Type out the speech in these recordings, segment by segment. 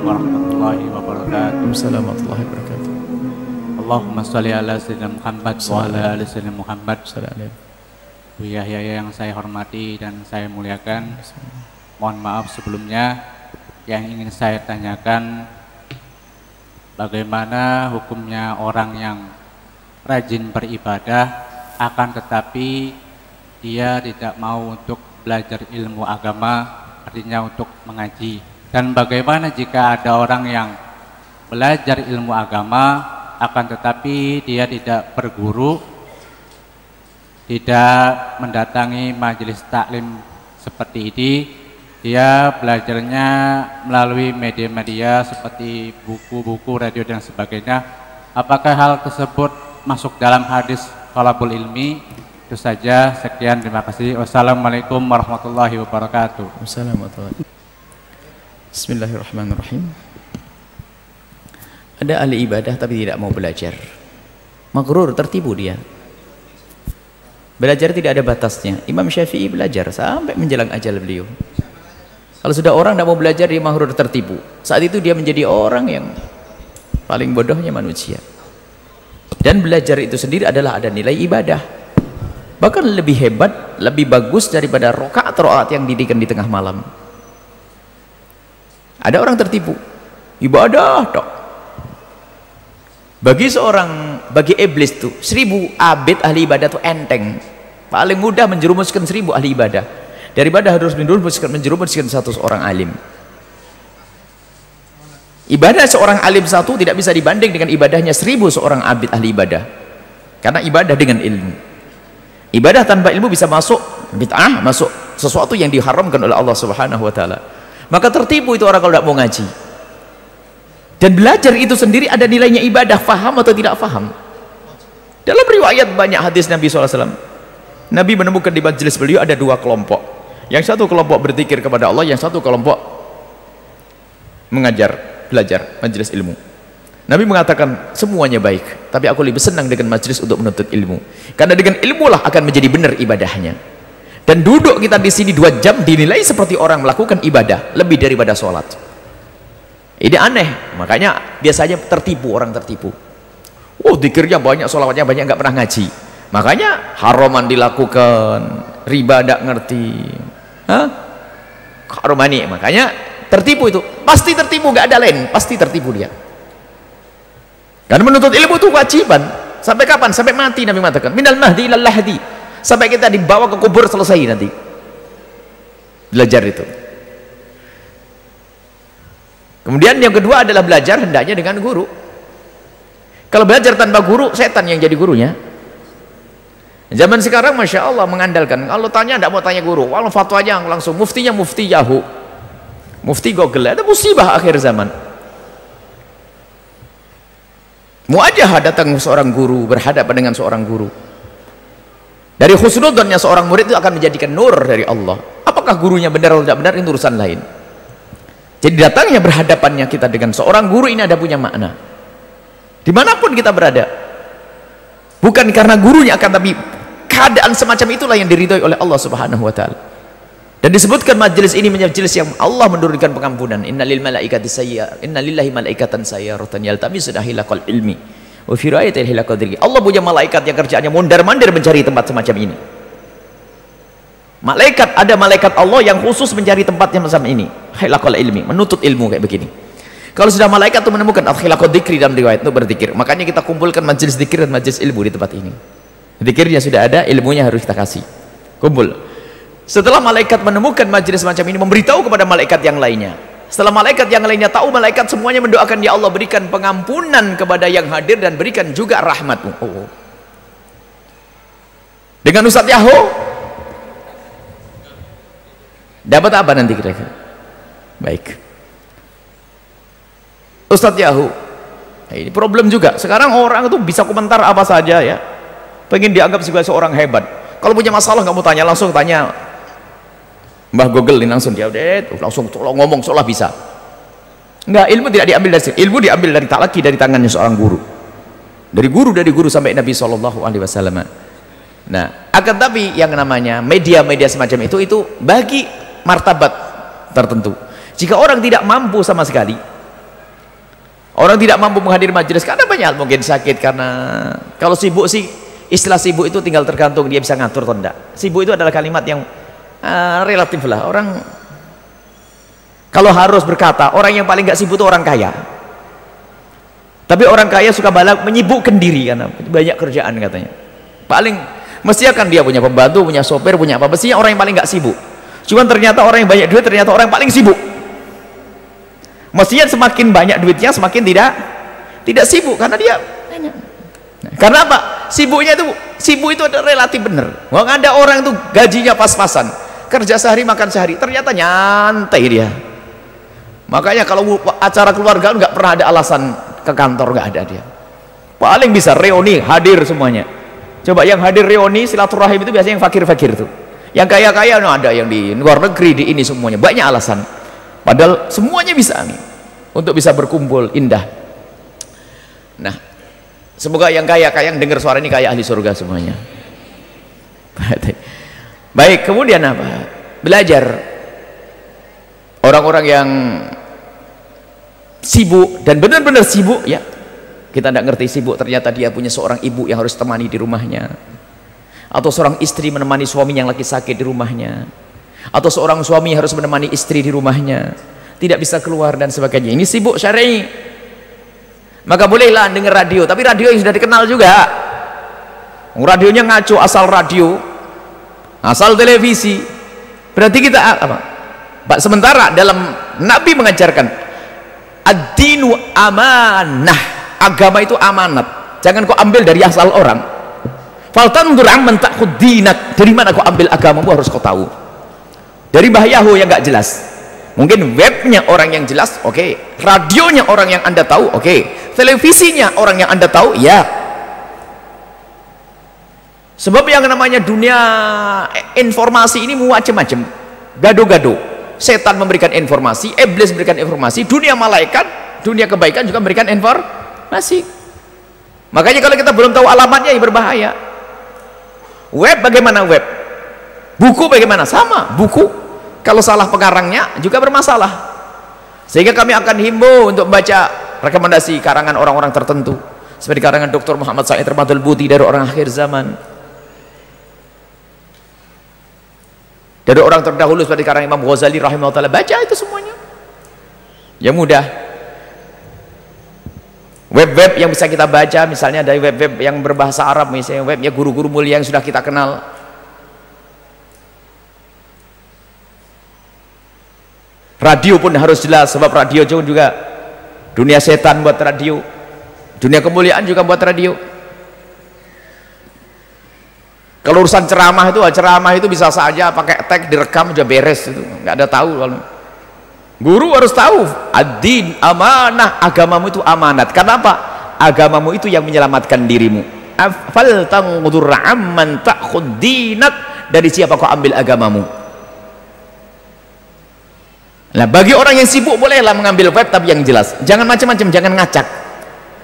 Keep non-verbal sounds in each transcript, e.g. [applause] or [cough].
warahmatullahi wabarakatuh. Waalaikumsalam warahmatullahi wabarakatuh. Allahumma sholli ala sayyidina Muhammad wa ala ali sayyidina Muhammad. Bu Yahya yang saya hormati dan saya muliakan. Mohon maaf sebelumnya yang ingin saya tanyakan bagaimana hukumnya orang yang rajin beribadah akan tetapi dia tidak mau untuk belajar ilmu agama artinya untuk mengaji dan bagaimana jika ada orang yang belajar ilmu agama akan tetapi dia tidak berguru tidak mendatangi majelis taklim seperti ini dia belajarnya melalui media-media seperti buku-buku radio dan sebagainya apakah hal tersebut masuk dalam hadis talabul ilmi? Itu saja. Sekian. Terima kasih. Wassalamualaikum warahmatullahi wabarakatuh. Wabarakatuh. Bismillahirrahmanirrahim. Ada ahli ibadah tapi tidak mau belajar. Magrur, tertipu dia. Belajar tidak ada batasnya. Imam Syafi'i belajar sampai menjelang ajal beliau. Kalau sudah orang tidak mau belajar, dia magrur tertipu. Saat itu dia menjadi orang yang paling bodohnya manusia. Dan belajar itu sendiri adalah ada nilai ibadah. Bahkan lebih hebat, lebih bagus daripada rokaat-rokaat yang didikan di tengah malam. Ada orang tertipu. Ibadah tok. Bagi seorang, bagi iblis tuh, seribu abid ahli ibadah tuh enteng. Paling mudah menjerumuskan seribu ahli ibadah. Daripada harus menjerumuskan, menjerumuskan satu seorang alim. Ibadah seorang alim satu tidak bisa dibanding dengan ibadahnya seribu seorang abid ahli ibadah. Karena ibadah dengan ilmu. Ibadah tanpa ilmu bisa masuk bid'ah, masuk sesuatu yang diharamkan oleh Allah Subhanahu wa taala. Maka tertipu itu orang kalau tidak mau ngaji. Dan belajar itu sendiri ada nilainya ibadah, faham atau tidak faham. Dalam riwayat banyak hadis Nabi SAW. Nabi menemukan di majelis beliau ada dua kelompok. Yang satu kelompok berzikir kepada Allah, yang satu kelompok mengajar, belajar, majelis ilmu. Nabi mengatakan semuanya baik, tapi aku lebih senang dengan majelis untuk menuntut ilmu. Karena dengan ilmu lah akan menjadi benar ibadahnya. Dan duduk kita di sini dua jam dinilai seperti orang melakukan ibadah lebih daripada sholat. Ini aneh, makanya biasanya tertipu orang tertipu. Oh, dikirnya banyak, sholawatnya banyak, nggak pernah ngaji. Makanya haraman dilakukan, riba tidak ngerti. Hah? Haromani, makanya tertipu itu. Pasti tertipu, nggak ada lain, pasti tertipu dia. Karena menuntut ilmu itu kewajiban. Sampai kapan? Sampai mati Nabi mengatakan. Minal mahdi ilal lahdi. Sampai kita dibawa ke kubur selesai nanti. Belajar itu. Kemudian yang kedua adalah belajar hendaknya dengan guru. Kalau belajar tanpa guru, setan yang jadi gurunya. Zaman sekarang Masya Allah mengandalkan. Kalau tanya tidak mau tanya guru. Kalau fatwanya langsung muftinya mufti Yahoo. Mufti Google. Ada musibah akhir zaman. Muajah datang seorang guru berhadapan dengan seorang guru. Dari khusnudonnya seorang murid itu akan menjadikan nur dari Allah. Apakah gurunya benar atau tidak benar itu urusan lain. Jadi datangnya berhadapannya kita dengan seorang guru ini ada punya makna. Di mana pun kita berada. Bukan karena gurunya akan tapi keadaan semacam itulah yang diridhoi oleh Allah Subhanahu wa taala. Dan disebutkan majelis ini majelis yang Allah menurunkan pengampunan. Innalil malaikati sayyar, innalillahi malaikatan sayyaratan yaltamisuna hilaqal ilmi. Allah punya malaikat yang kerjaannya mondar-mandir mencari tempat semacam ini. Malaikat ada malaikat Allah yang khusus mencari tempat yang semacam ini. Hilaqal ilmi, menuntut ilmu kayak begini. Kalau sudah malaikat itu menemukan al-khilaqad dzikri dalam riwayat itu berzikir. Makanya kita kumpulkan majelis zikir dan majelis ilmu di tempat ini. Zikirnya sudah ada, ilmunya harus kita kasih. Kumpul. Setelah malaikat menemukan majelis macam ini memberitahu kepada malaikat yang lainnya. Setelah malaikat yang lainnya tahu malaikat semuanya mendoakan ya Allah berikan pengampunan kepada yang hadir dan berikan juga rahmatmu. Oh. Dengan Ustaz Yahoo dapat apa nanti kira-kira? Baik. Ustaz Yahoo nah, ini problem juga. Sekarang orang itu bisa komentar apa saja ya. Pengen dianggap sebagai seorang hebat. Kalau punya masalah nggak mau tanya langsung tanya Mbah Google langsung dia udah langsung ngomong seolah bisa. Enggak, ilmu tidak diambil dari ilmu diambil dari talaki dari tangannya seorang guru. Dari guru dari guru sampai Nabi Shallallahu alaihi wasallam. Nah, akan tapi yang namanya media-media semacam itu itu bagi martabat tertentu. Jika orang tidak mampu sama sekali, orang tidak mampu menghadiri majelis karena banyak mungkin sakit karena kalau sibuk sih istilah sibuk itu tinggal tergantung dia bisa ngatur atau enggak sibuk itu adalah kalimat yang uh, relatif lah orang kalau harus berkata orang yang paling gak sibuk itu orang kaya. Tapi orang kaya suka balak menyibukkan diri karena banyak kerjaan katanya. Paling mesti akan dia punya pembantu punya sopir punya apa mestinya orang yang paling gak sibuk. Cuman ternyata orang yang banyak duit ternyata orang yang paling sibuk. Mestinya semakin banyak duitnya semakin tidak tidak sibuk karena dia karena apa? Sibuknya itu sibuk itu ada relatif benar. Nggak ada orang itu gajinya pas-pasan kerja sehari makan sehari. Ternyata nyantai dia. Makanya kalau acara keluarga nggak pernah ada alasan ke kantor nggak ada dia. Paling bisa reuni hadir semuanya. Coba yang hadir reuni silaturahim itu biasanya yang fakir-fakir tuh. Yang kaya-kaya no, ada yang di luar negeri di ini semuanya. Banyak alasan. Padahal semuanya bisa nih untuk bisa berkumpul indah. Nah semoga yang kaya kaya yang dengar suara ini kaya ahli surga semuanya [laughs] baik kemudian apa? Belajar. Orang-orang yang sibuk dan benar-benar sibuk ya. Kita tidak ngerti sibuk ternyata dia punya seorang ibu yang harus temani di rumahnya. Atau seorang istri menemani suami yang lagi sakit di rumahnya. Atau seorang suami harus menemani istri di rumahnya. Tidak bisa keluar dan sebagainya. Ini sibuk syar'i. Maka bolehlah dengar radio. Tapi radio yang sudah dikenal juga. Radionya ngaco asal radio asal televisi. Berarti kita apa? Pak sementara dalam Nabi mengajarkan ad-dinu amanah. Agama itu amanat. Jangan kau ambil dari asal orang. Faltandur amman ta'khud dinak dari mana kau ambil agamamu harus kau tahu. Dari bahyahu yang gak jelas. Mungkin webnya orang yang jelas oke. Okay. radionya orang yang anda tahu oke. Okay. televisinya orang yang anda tahu ya sebab yang namanya dunia informasi ini macam-macam gado-gado setan memberikan informasi iblis memberikan informasi dunia malaikat dunia kebaikan juga memberikan informasi. Makanya kalau kita belum tahu alamatnya ya berbahaya. Web bagaimana web? Buku bagaimana? Sama buku. Kalau salah pengarangnya juga bermasalah. Sehingga kami akan himbau untuk membaca rekomendasi karangan orang-orang tertentu. Seperti karangan Dr. Muhammad Said Ramadul Buti dari orang akhir zaman dari orang terdahulu seperti karangan Imam Ghazali rahimahullah baca itu semuanya. Yang mudah. Web-web yang bisa kita baca misalnya dari web-web yang berbahasa Arab misalnya webnya guru-guru mulia yang sudah kita kenal. Radio pun harus jelas sebab radio juga dunia setan buat radio. Dunia kemuliaan juga buat radio kalau urusan ceramah itu ceramah itu bisa saja pakai tag direkam aja beres itu. Nggak ada tahu kalau guru harus tahu ad-din amanah agamamu itu amanat. Kenapa agamamu itu yang menyelamatkan dirimu. Fal tangdur amman dari siapa kau ambil agamamu? Nah, bagi orang yang sibuk bolehlah mengambil web tapi yang jelas. Jangan macam-macam, jangan ngacak.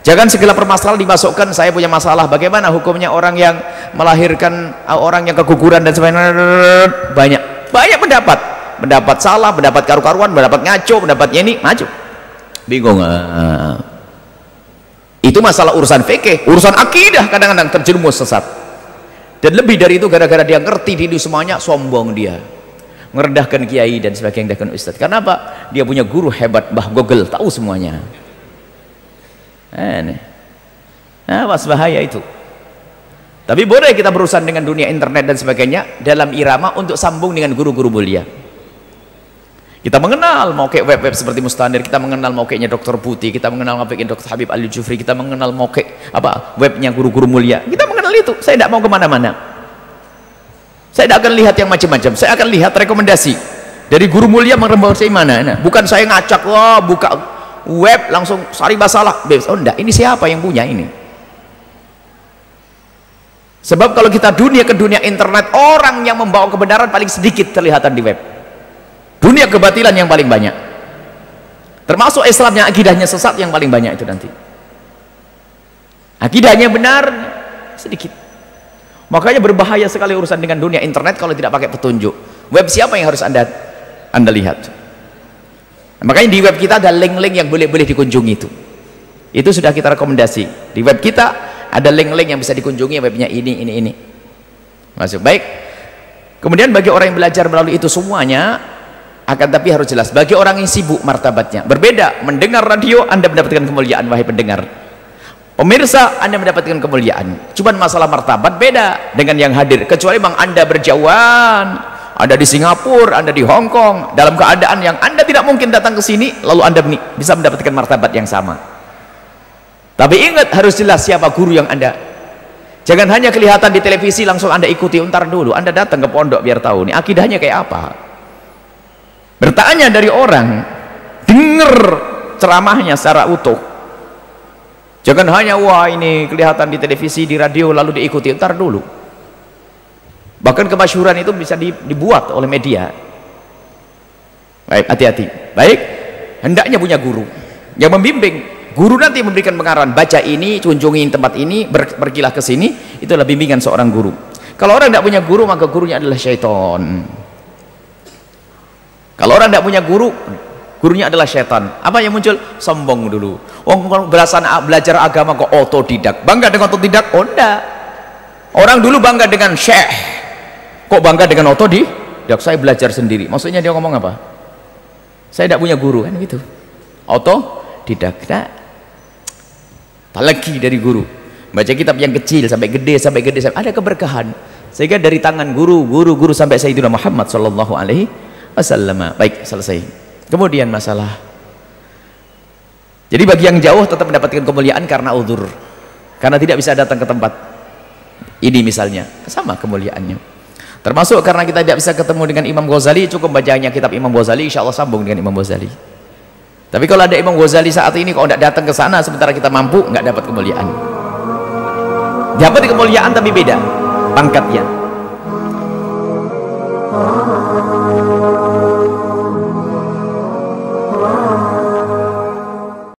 Jangan segala permasalahan dimasukkan saya punya masalah. Bagaimana hukumnya orang yang melahirkan uh, orang yang keguguran dan sebagainya banyak. Banyak pendapat. Pendapat salah, pendapat karu-karuan, pendapat ngaco, pendapatnya ini ngaco. Bingung. Uh. Itu masalah urusan fikih, urusan akidah kadang-kadang terjerumus sesat. Dan lebih dari itu gara-gara dia ngerti di semuanya sombong dia merendahkan kiai dan sebagainya merendahkan ustaz apa? dia punya guru hebat Mbah Google tahu semuanya eh, nah, was bahaya itu. Tapi boleh kita berurusan dengan dunia internet dan sebagainya dalam irama untuk sambung dengan guru-guru mulia. Kita mengenal kayak web-web seperti Mustanir kita mengenal mau kayaknya Dr. Putih kita mengenal mau kayaknya Dr. Habib Ali Jufri kita mengenal kayak apa webnya guru-guru mulia. Kita mengenal itu. Saya tidak mau ke mana-mana. Saya tidak akan lihat yang macam-macam. Saya akan lihat rekomendasi dari guru mulia saya mana. Nah, bukan saya ngacak wah buka web langsung sari masalah. Oh enggak. Ini siapa yang punya ini? Sebab kalau kita dunia ke dunia internet orang yang membawa kebenaran paling sedikit terlihatan di web. Dunia kebatilan yang paling banyak. Termasuk Islamnya akidahnya sesat yang paling banyak itu nanti. Akidahnya benar sedikit. Makanya berbahaya sekali urusan dengan dunia internet kalau tidak pakai petunjuk. Web siapa yang harus anda anda lihat makanya di web kita ada link-link yang boleh-boleh dikunjungi itu. Itu sudah kita rekomendasi. Di web kita ada link-link yang bisa dikunjungi webnya ini ini ini. Masuk. Baik. Kemudian bagi orang yang belajar melalui itu semuanya akan tapi harus jelas bagi orang yang sibuk martabatnya berbeda. Mendengar radio anda mendapatkan kemuliaan wahai pendengar. Pemirsa anda mendapatkan kemuliaan. Cuman masalah martabat beda dengan yang hadir kecuali memang anda berjauhan anda di Singapura, anda di Hong Kong dalam keadaan yang anda tidak mungkin datang ke sini lalu anda bisa mendapatkan martabat yang sama. Tapi ingat harus jelas siapa guru yang anda. Jangan hanya kelihatan di televisi langsung anda ikuti untar dulu anda datang ke pondok biar tahu nih akidahnya kayak apa. Bertanya dari orang dengar ceramahnya secara utuh. Jangan hanya wah ini kelihatan di televisi di radio lalu diikuti ntar dulu bahkan kemasyuran itu bisa dibuat oleh media. Baik hati-hati. Baik hendaknya punya guru. Yang membimbing. Guru nanti memberikan pengarahan baca ini kunjungi tempat ini pergilah ke sini. Itu lebih bimbingan seorang guru. Kalau orang tidak punya guru maka gurunya adalah syaitan. Kalau orang tidak punya guru gurunya adalah setan apa yang muncul? Sombong dulu. Orang belasan belajar agama kok otodidak bangga dengan otodidak oh enggak. Orang dulu bangga dengan syekh kok bangga dengan otodidak saya belajar sendiri. Maksudnya dia ngomong apa? Saya tidak punya guru kan gitu. Otodidak nah, tak lagi dari guru. Baca kitab yang kecil sampai gede sampai gede sampai ada keberkahan. Sehingga dari tangan guru guru guru sampai Sayyidina Muhammad sallallahu alaihi wasallam. Baik selesai. Kemudian masalah. Jadi bagi yang jauh tetap mendapatkan kemuliaan karena udur karena tidak bisa datang ke tempat ini misalnya. Sama kemuliaannya termasuk karena kita tidak bisa ketemu dengan Imam Ghazali cukup bacanya kitab Imam Ghazali insya Allah sambung dengan Imam Ghazali. Tapi kalau ada Imam Ghazali saat ini kalau tidak datang ke sana sementara kita mampu nggak dapat kemuliaan. Dapat kemuliaan tapi beda pangkatnya